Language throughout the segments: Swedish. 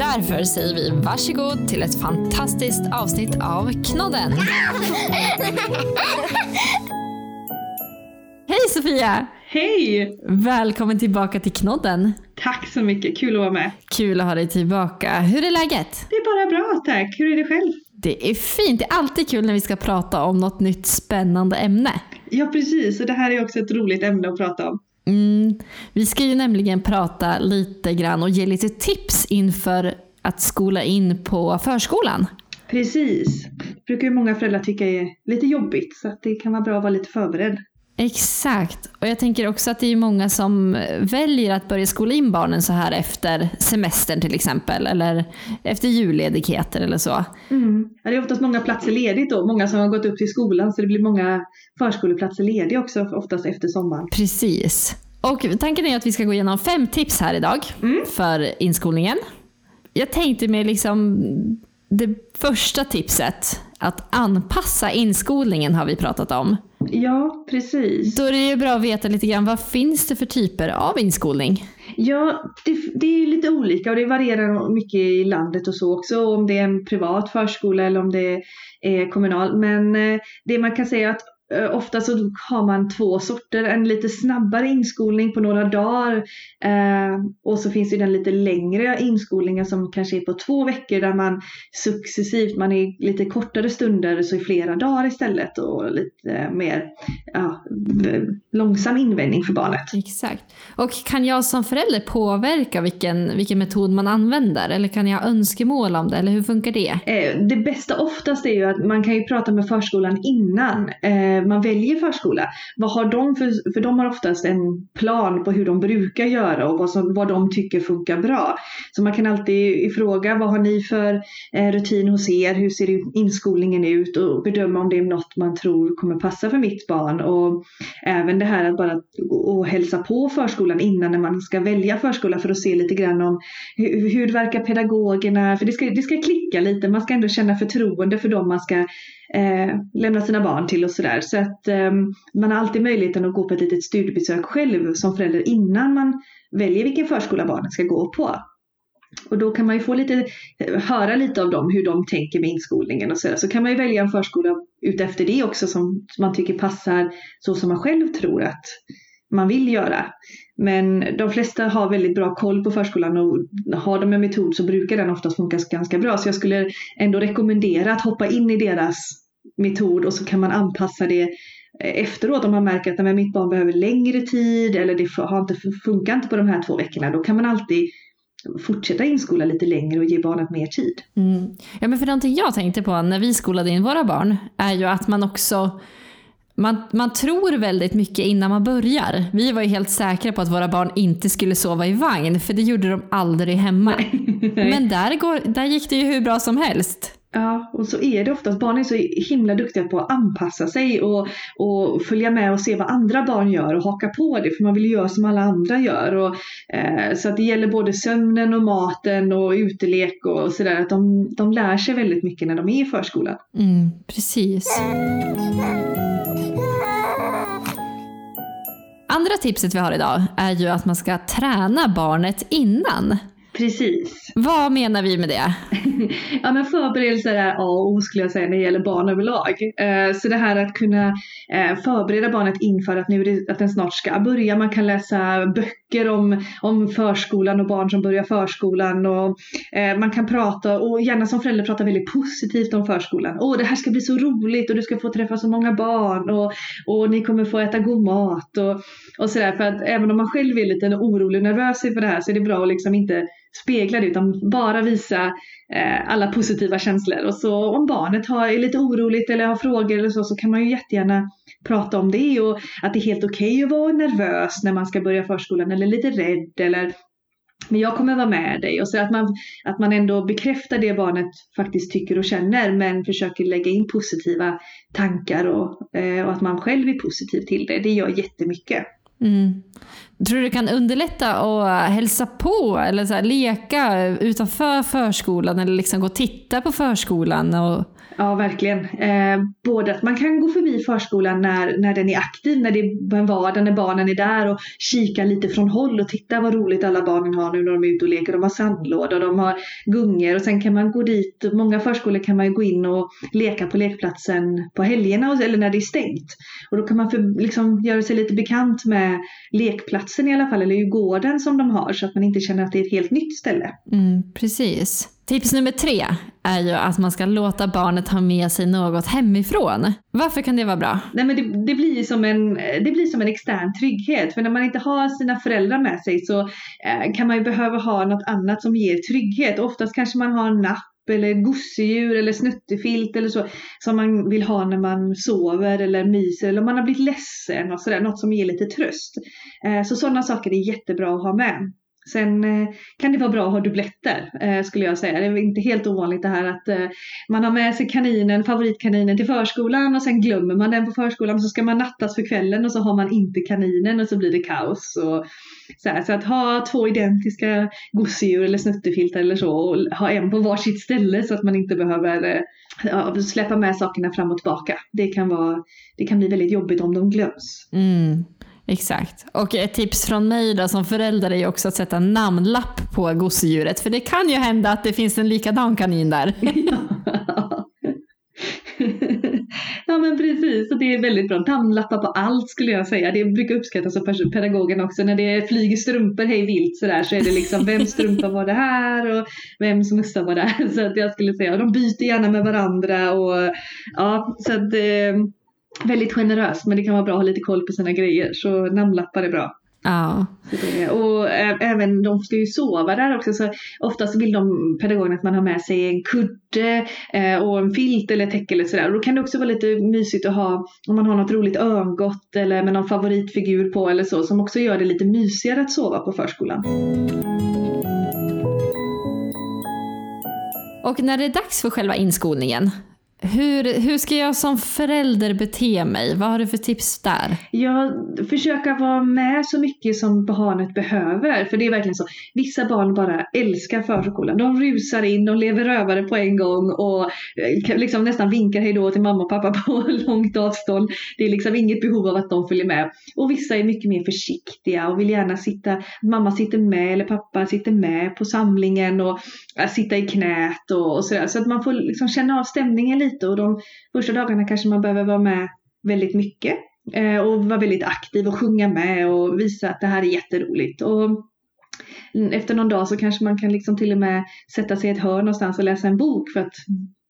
Därför säger vi varsågod till ett fantastiskt avsnitt av Knodden. Hej Sofia! Hej! Välkommen tillbaka till Knodden. Tack så mycket, kul att vara med. Kul att ha dig tillbaka. Hur är läget? Det är bara bra tack, hur är det själv? Det är fint. Det är alltid kul när vi ska prata om något nytt spännande ämne. Ja precis, och det här är också ett roligt ämne att prata om. Mm, vi ska ju nämligen prata lite grann och ge lite tips inför att skola in på förskolan. Precis. Det brukar ju många föräldrar tycka är lite jobbigt så att det kan vara bra att vara lite förberedd. Exakt. Och jag tänker också att det är många som väljer att börja skola in barnen så här efter semestern till exempel. Eller efter julledigheter eller så. Mm. Det är oftast många platser ledigt då. Många som har gått upp till skolan så det blir många förskoleplatser lediga också oftast efter sommaren. Precis. Och tanken är att vi ska gå igenom fem tips här idag Mm. för inskolningen. Jag tänkte med liksom det första tipset, att anpassa inskolningen har vi pratat om. Ja, precis. Då är det ju bra att veta lite grann vad finns det för typer av inskolning? Ja, det, det är lite olika och det varierar mycket i landet och så också. Om det är en privat förskola eller om det är kommunal. Men eh, det man kan säga är att ofta så har man två sorter. En lite snabbare inskolning på några dagar eh, och så finns det den lite längre inskolningen som kanske är på två veckor där man successivt, man är lite kortare stunder så i flera dagar istället och lite mer ja, långsam invändning för barnet. Exakt. Och kan jag som förälder påverka vilken, vilken metod man använder? Eller kan jag ha önskemål om det? Eller hur funkar det? Eh, Det bästa oftast är ju att man kan ju prata med förskolan innan eh, Eh, man väljer förskola. Vad har de för, för de har oftast en plan på hur de brukar göra och vad, som, vad de tycker funkar bra. Så man kan alltid fråga vad har ni för eh, rutin hos er? Hur ser inskolningen ut? Och bedöma om det är något man tror kommer passa för mitt barn. Och även det här att bara gå och hälsa på förskolan innan när man ska välja förskola för att se lite grann om hur, hur verkar pedagogerna? För det ska, det ska klicka lite, man ska ändå känna förtroende för dem man ska eh, lämna sina barn till och sådär. Så att eh, man har alltid möjligheten att gå på ett litet studiebesök själv som förälder innan man väljer vilken förskola barnet ska gå på. Och då kan man ju få lite, eh, höra lite av dem hur de tänker med inskolningen och sådär. Så kan man ju välja en förskola utefter det också som man tycker passar så som man själv tror att man vill göra. Men de flesta har väldigt bra koll på förskolan och har de en metod så brukar den oftast funka ganska bra. Så jag skulle ändå rekommendera att hoppa in i deras metod och så kan man anpassa det eh, efteråt om man märker att men mitt barn behöver längre tid eller det har inte funkar inte på de här två veckorna. Då kan man alltid fortsätta inskola lite längre och ge barnet mer tid. Mm. Ja, men för någonting jag tänkte på när vi skolade in våra barn är ju att man också man, man tror väldigt mycket innan man börjar. Vi var ju helt säkra på att våra barn inte skulle sova i vagn, för det gjorde de aldrig hemma. Men där, går, där gick det ju hur bra som helst. Ja, och så är det oftast. Barn är så himla duktiga på att anpassa sig och, och följa med och se vad andra barn gör och haka på det, för man vill ju göra som alla andra gör. Och, eh, så att det gäller både sömnen och maten och utelek och sådär, att de, de lär sig väldigt mycket när de är i förskolan. Mm, precis. Andra tipset vi har idag är ju att man ska träna barnet innan. Precis. Vad menar vi med det? ja men förberedelser är A och O skulle jag säga när det gäller barn överlag. Eh, så det här att kunna eh, förbereda barnet inför att, nu att den snart ska börja. Man kan läsa böcker om, om förskolan och barn som börjar förskolan. Och, eh, man kan prata och gärna som förälder prata väldigt positivt om förskolan. Åh det här ska bli så roligt och du ska få träffa så många barn och, och ni kommer få äta god mat och, och sådär. För att även om man själv är lite orolig och nervös inför det här så är det bra att liksom inte spegla det utan bara visa eh, alla positiva känslor. Och så om barnet har, är lite oroligt eller har frågor eller så så kan man ju jättegärna prata om det och att det är helt okej okay att vara nervös när man ska börja förskolan eller lite rädd eller men jag kommer vara med dig. Och så att man, att man ändå bekräftar det barnet faktiskt tycker och känner men försöker lägga in positiva tankar och, eh, och att man själv är positiv till det. Det gör jättemycket. Mm. Tror du det kan underlätta att hälsa på eller så här, leka utanför förskolan eller liksom gå och titta på förskolan? Och Ja, verkligen. Eh, både att man kan gå förbi förskolan när, när den är aktiv, när det är en vardag, när barnen är där och kika lite från håll och titta vad roligt alla barnen har nu när de är ute och leker. De har sandlåda de har gungor och sen kan man gå dit. Många förskolor kan man ju gå in och leka på lekplatsen på helgerna eller när det är stängt. Och då kan man för, liksom göra sig lite bekant med lekplatsen i alla fall, eller gården som de har så att man inte känner att det är ett helt nytt ställe. Mm, precis. Tips nummer tre är ju att man ska låta barnet ha med sig något hemifrån. Varför kan det vara bra? Nej, men det, det, blir som en, det blir som en extern trygghet. För när man inte har sina föräldrar med sig så eh, kan man ju behöva ha något annat som ger trygghet. Oftast kanske man har en napp eller gosedjur eller snuttefilt eller så som man vill ha när man sover eller myser eller om man har blivit ledsen och sådär, något som ger lite tröst. Eh, så sådana saker är jättebra att ha med. Sen eh, kan det vara bra att ha dubbletter eh, skulle jag säga. Det är inte helt ovanligt det här att eh, man har med sig kaninen, favoritkaninen till förskolan och sen glömmer man den på förskolan och så ska man nattas för kvällen och så har man inte kaninen och så blir det kaos. Och, så, här, så att ha två identiska gosedjur eller snuttefiltar eller så och ha en på varsitt ställe så att man inte behöver släppa med sakerna fram och tillbaka. Det kan, vara, det kan bli väldigt jobbigt om de glöms. Mm. Exakt. Och ett tips från mig då som förälder är ju också att sätta namnlapp på gosedjuret. För det kan ju hända att det finns en likadan kanin där. ja men precis, och det är väldigt bra. Namnlappar på allt skulle jag säga. Det brukar uppskattas av pedagogen också. När det flyger strumpor hej vilt sådär så är det liksom vem strumpa var det här och vems mössa var det här. Så att jag skulle säga, och de byter gärna med varandra och ja, så att eh, väldigt generöst men det kan vara bra att ha lite koll på sina grejer så namnlappar är bra. Ja. Och även de ska ju sova där också så oftast vill de pedagogerna att man har med sig en kudde eh, och en filt eller täcke eller sådär. Och då kan det också vara lite mysigt att ha om man har något roligt örngott eller med någon favoritfigur på eller så som också gör det lite mysigare att sova på förskolan. Och när det är dags för själva inskolningen, hur, hur ska jag som förälder bete mig? Vad har du för tips där? Ja, försöka vara med så mycket som barnet behöver. För det är verkligen så. Vissa barn bara älskar förskolan. De rusar in, de lever rövare på en gång och eh, liksom nästan vinkar hejdå till mamma och pappa på långt avstånd. Det är liksom inget behov av att de följer med. Och vissa är mycket mer försiktiga och vill gärna sitta, mamma sitter med eller pappa sitter med på samlingen och eh, sitta i knät och, och sådär. Så att man får liksom känna av stämningen lite lite och de första dagarna kanske man behöver vara med väldigt mycket eh, och vara väldigt aktiv och sjunga med och visa att det här är jätteroligt. Och efter någon dag så kanske man kan liksom till och med sätta sig i ett hörn någonstans och läsa en bok för att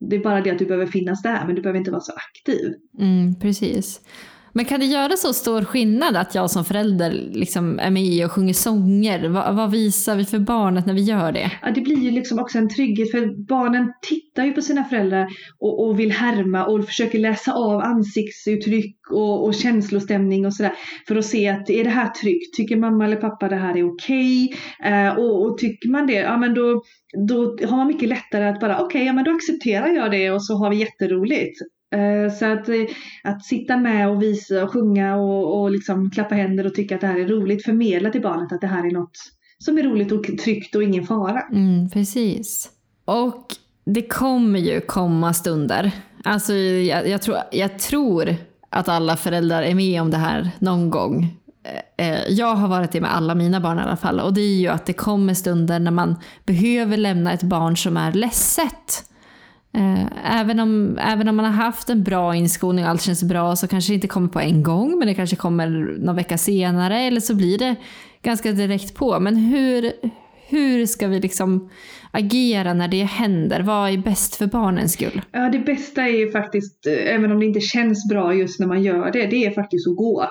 det är bara det att du behöver finnas där men du behöver inte vara så aktiv. Mm, precis. Men kan det göra så stor skillnad att jag som förälder liksom är med och sjunger sånger? Vad, vad, visar vi för barnet när vi gör det? Ja, det blir ju liksom också en trygghet för barnen tittar ju på sina föräldrar och, och vill härma och försöker läsa av ansiktsuttryck och, och känslostämning och sådär för att se att är det här tryggt? Tycker mamma eller pappa det här är okej? Okay? Eh, och, och, tycker man det, ja men då, då har man mycket lättare att bara okej, okay, ja men då accepterar jag det och så har vi jätteroligt. Eh, så att, eh, att sitta med och visa och sjunga och, och liksom klappa händer och tycka att det här är roligt, förmedla till barnet att det här är något som är roligt och tryggt och ingen fara. Mm, precis. Och det kommer ju komma stunder. Alltså jag, jag, tror, jag tror att alla föräldrar är med om det här någon gång. Eh, jag har varit det med alla mina barn i alla fall och det är ju att det kommer stunder när man behöver lämna ett barn som är ledset. Eh, även om, även om man har haft en bra inskolning och allt känns bra så kanske det inte kommer på en gång men det kanske kommer någon vecka senare eller så blir det ganska direkt på. Men hur, hur ska vi liksom agera när det händer? Vad är bäst för barnens skull? Ja, det bästa är ju faktiskt, eh, även om det inte känns bra just när man gör det, det är faktiskt att gå.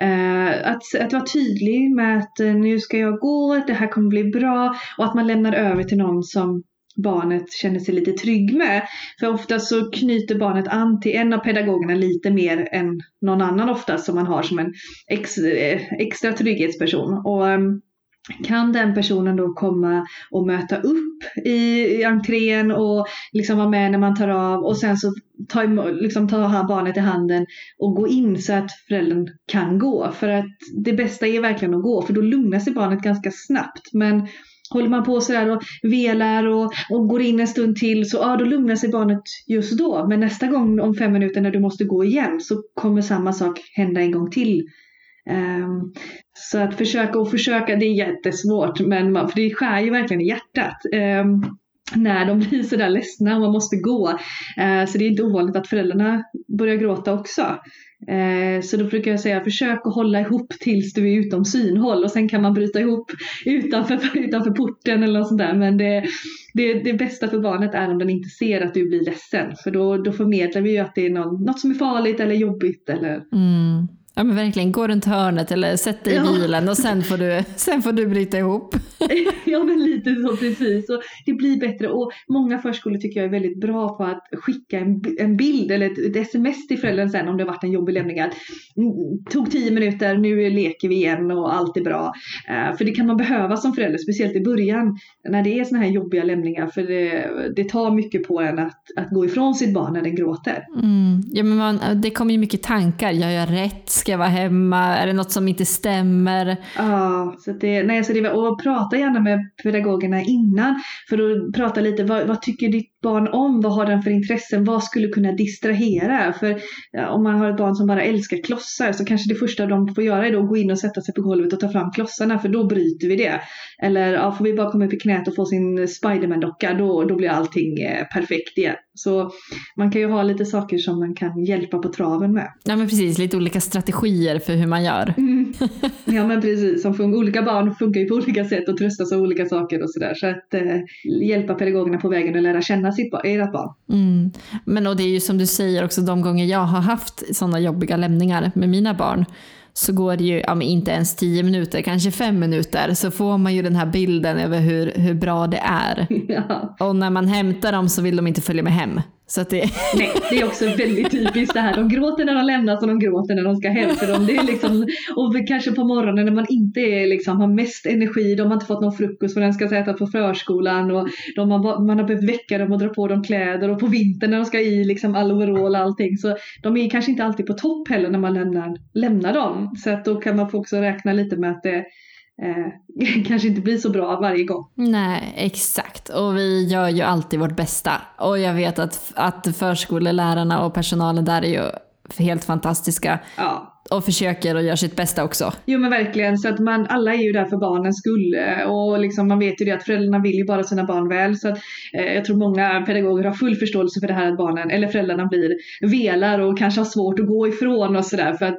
Eh, att, att vara tydlig med att nu ska jag gå, det här kommer bli bra och att man lämnar över till någon som barnet känner sig lite trygg med. För ofta så knyter barnet an till en av pedagogerna lite mer än någon annan ofta som man har som en ex, eh, extra trygghetsperson. Och, ehm, kan den personen då komma och möta upp i, i entrén och liksom vara med när man tar av och sen så ta, liksom ta barnet i handen och gå in så att föräldern kan gå. För att det bästa är verkligen att gå för då lugnar sig barnet ganska snabbt. Men håller man på sådär och velar och, och går in en stund till så ja, då lugnar sig barnet just då. Men nästa gång om fem minuter när du måste gå igen så kommer samma sak hända en gång till. Um, så att försöka och försöka, det är jättesvårt, men man, för det skär ju verkligen i hjärtat. Um, när de blir sådär ledsna och man måste gå. Uh, så det är inte ovanligt att föräldrarna börjar gråta också. Uh, så då brukar jag säga försök att hålla ihop tills du är utom synhåll och sen kan man bryta ihop utanför, utanför porten eller något sånt där. Men det, det, det bästa för barnet är om den inte ser att du blir ledsen för då, då förmedlar vi ju att det är någon, något som är farligt eller jobbigt eller mm. Ja men verkligen, gå runt hörnet eller sätt dig i bilen och sen får, du, sen får du bryta ihop. ja men lite så precis. Och det blir bättre och många förskolor tycker jag är väldigt bra på att skicka en, en bild eller ett, ett sms till föräldern sen om det har varit en jobbig lämning. Att, mm, tog tio minuter, nu leker vi igen och allt är bra. Uh, för det kan man behöva som förälder, speciellt i början när det är såna här jobbiga lämningar. För det, det tar mycket på en att, att gå ifrån sitt barn när den gråter. Mm. Ja, men man, det kommer ju mycket tankar, jag gör rätt, ska jag vara hemma, är det något som inte stämmer? Ja, så det, nej, så det, och prata gärna med pedagogerna innan för att prata lite, vad, vad tycker ditt barn om? Vad har den för intressen? Vad skulle kunna distrahera? För ja, om man har ett barn som bara älskar klossar så kanske det första de får göra är att gå in och sätta sig på golvet och ta fram klossarna för då bryter vi det. Eller ja, får vi bara komma upp i knät och få sin Spiderman-docka då, då blir allting eh, perfekt igen. Så man kan ju ha lite saker som man kan hjälpa på traven med. Ja men precis, lite olika strategier för hur man gör. Mm. Ja men precis, som olika barn funkar ju på olika sätt och tröstas av olika saker och sådär. Så att eh, hjälpa pedagogerna på vägen och lära känna sitt ert barn. Mm. Men och det är ju som du säger också de gånger jag har haft sådana jobbiga lämningar med mina barn så går det ju ja, inte ens tio minuter, kanske fem minuter, så får man ju den här bilden över hur, hur bra det är. Ja. Och när man hämtar dem så vill de inte följa med hem. Så att det... Nej, det är också väldigt typiskt det här. De gråter när de lämnas och de gråter när de ska hem. För dem. Det är liksom, och kanske på morgonen när man inte är, liksom, har mest energi, de har inte fått någon frukost för den ska äta på förskolan och de har, man har behövt väcka dem och dra på dem kläder och på vintern när de ska i liksom, all overall och allting. Så de är kanske inte alltid på topp heller när man lämnar, lämnar dem. Så att då kan man få också räkna lite med att det eh, kanske inte blir så bra varje gång. Nej, exakt. Och vi gör ju alltid vårt bästa. Och jag vet att, att förskolelärarna och personalen där är ju helt fantastiska. Ja. Och försöker och gör sitt bästa också. Jo men verkligen, så att man, alla är ju där för barnens skull eh, och liksom man vet ju det att föräldrarna vill ju bara sina barn väl. Så att, eh, jag tror många pedagoger har full förståelse för det här att barnen, eller föräldrarna blir velar och kanske har svårt att gå ifrån och sådär för att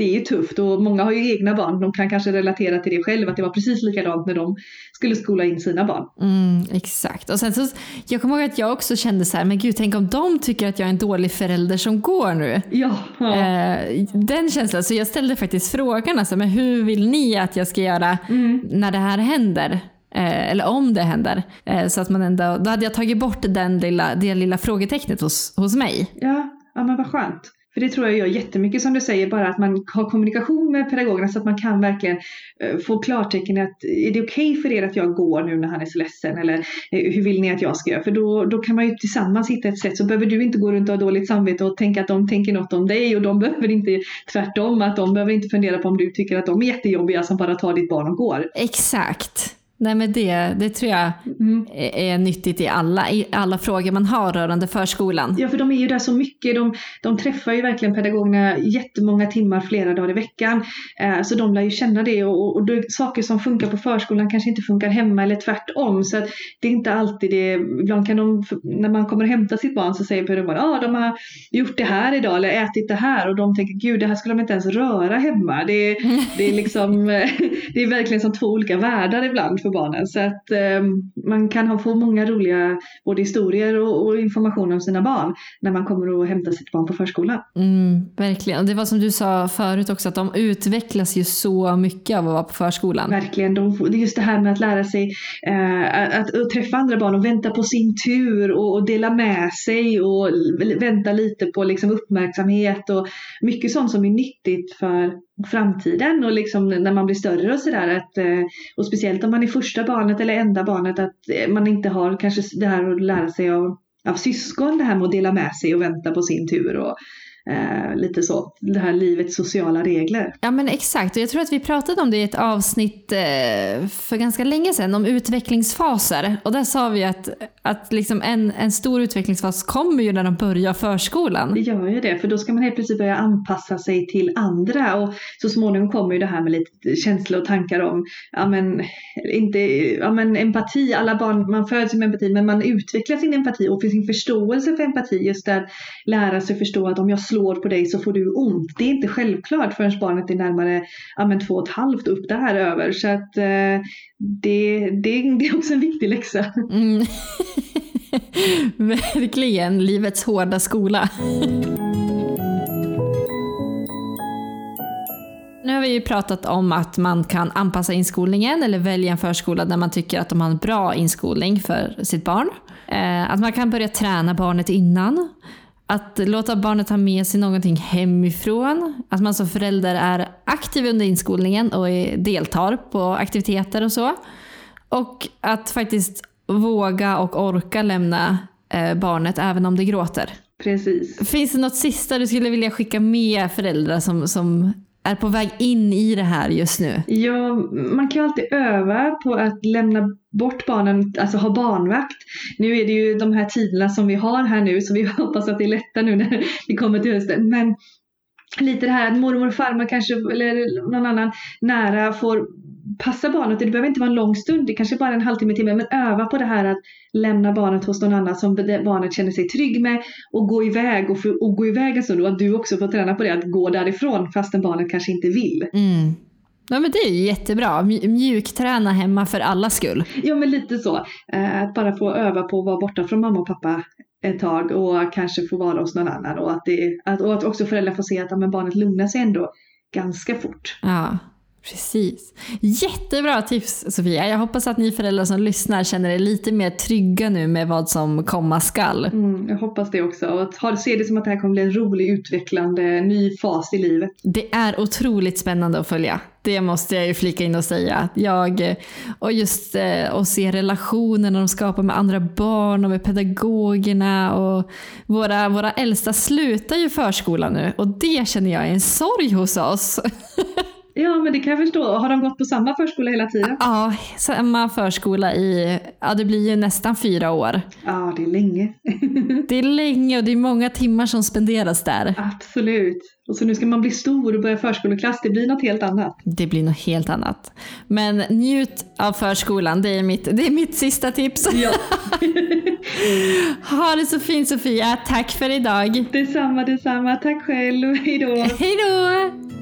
det är tufft och många har ju egna barn. De kan kanske relatera till det själv, att det var precis likadant när de skulle skola in sina barn. Mm, exakt. Och sen så, jag kommer ihåg att jag också kände så här, men gud tänk om de tycker att jag är en dålig förälder som går nu. Ja. ja. Eh, den känslan. Så jag ställde faktiskt frågan, alltså, men hur vill ni att jag ska göra mm. när det här händer? Eh, eller om det händer. Eh, så att man ändå, då hade jag tagit bort den lilla, det lilla frågetecknet hos, hos mig. Ja, ja men vad skönt. För det tror jag gör jättemycket som du säger, bara att man har kommunikation med pedagogerna så att man kan verkligen eh, få klartecken att är det okej okay för er att jag går nu när han är så ledsen eller eh, hur vill ni att jag ska göra? För då, då kan man ju tillsammans hitta ett sätt så behöver du inte gå runt och ha dåligt samvete och tänka att de tänker något om dig och de behöver inte tvärtom att de behöver inte fundera på om du tycker att de är jättejobbiga som bara tar ditt barn och går. Exakt. Nej men det, det tror jag mm. är nyttigt i alla, i alla frågor man har rörande förskolan. Ja för de är ju där så mycket, de, de träffar ju verkligen pedagogerna jättemånga timmar flera dagar i veckan. Eh, så de lär ju känna det och, och det, saker som funkar på förskolan kanske inte funkar hemma eller tvärtom. Så det är inte alltid det, ibland kan de, när man kommer och hämtar sitt barn så säger pedagogerna att ah, de har gjort det här idag eller ätit det här och de tänker gud det här skulle de inte ens röra hemma. Det, det, är, liksom, det är verkligen som två olika världar ibland för barnen. Så att eh, man kan ha, få många roliga både historier och, och, information om sina barn när man kommer och hämtar sitt barn på förskolan. Mm, verkligen. Det var som du sa förut också att de utvecklas ju så mycket av att vara på förskolan. Verkligen. De, just det här med att lära sig eh, att, att, träffa andra barn och vänta på sin tur och, och dela med sig och vänta lite på liksom, uppmärksamhet och mycket sånt som är nyttigt för framtiden och liksom när man blir större och sådär. Eh, och speciellt om man är första barnet eller enda barnet att eh, man inte har kanske det här att lära sig av, av syskon, det här med att dela med sig och vänta på sin tur och eh, lite så. Det här livets sociala regler. Ja men exakt, och jag tror att vi pratade om det i ett avsnitt eh, för ganska länge sedan om utvecklingsfaser. Och där sa vi att, att liksom en, en stor utvecklingsfas kommer ju när de börjar förskolan. Det gör ju det, för då ska man helt plötsligt börja anpassa sig till andra och så småningom kommer ju det här med lite känslor och tankar om, ja men, inte, ja men empati, alla barn, man föds med empati men man utvecklar sin empati och sin förståelse för empati, just där lära sig förstå att om jag slår på dig så får du ont. Det är inte självklart förrän barnet är närmare ja men, två och ett halvt upp där över så att eh, det, det, det är också en viktig läxa. Mm. Verkligen, livets hårda skola. Nu har vi ju pratat om att man kan anpassa inskolningen eller välja en förskola där man tycker att de har en bra inskolning för sitt barn. Eh, att man kan börja träna barnet innan. Att låta barnet ha med sig någonting hemifrån. Att man som förälder är aktiv under inskolningen och deltar på aktiviteter och så. Och att faktiskt våga och orka lämna eh, barnet även om det gråter. Precis. Finns det något sista du skulle vilja skicka med föräldrar som, som är på väg in i det här just nu? Ja, man kan ju alltid öva på att lämna bort barnen, alltså ha barnvakt. Nu är det ju de här tiderna som vi har här nu så vi hoppas att det är lättare nu när vi kommer till hösten. Men lite det här att mormor och farmor kanske, eller någon annan nära får passa barnet. Det behöver inte vara en lång stund, det kanske bara är en halvtimme, timme. Men öva på det här att lämna barnet hos någon annan som barnet känner sig trygg med och gå iväg och, för, och gå iväg en stund och att du också får träna på det, att gå därifrån fastän barnet kanske inte vill. Mm. Ja men det är ju jättebra. Mjukträna hemma för alla skull. Ja men lite så. Att bara få öva på att vara borta från mamma och pappa ett tag och kanske få vara hos någon annan. Och att, det, att, och att också föräldrar får se att men barnet lugnar sig ändå ganska fort. Ja. Precis. Jättebra tips Sofia. Jag hoppas att ni föräldrar som lyssnar känner er lite mer trygga nu med vad som komma skall. Mm, jag hoppas det också. Och har, ser det som att det här kommer bli en rolig, utvecklande, ny fas i livet. Det är otroligt spännande att följa. Det måste jag ju flika in och säga. Jag, och just eh, att se relationerna de skapar med andra barn och med pedagogerna. Och våra, våra äldsta slutar ju förskolan nu och det känner jag är en sorg hos oss. Ja, men det kan jag förstå. Har de gått på samma förskola hela tiden? Ja, samma förskola i, ja det blir ju nästan fyra år. Ja, det är länge. det är länge och det är många timmar som spenderas där. Absolut. Och så nu ska man bli stor och börja förskoleklass, det blir något helt annat. Det blir något helt annat. Men njut av förskolan, det är mitt, det är mitt sista tips. Ja. ha det så fint Sofia, tack för idag. Detsamma, detsamma. Tack själv, hejdå. Hejdå!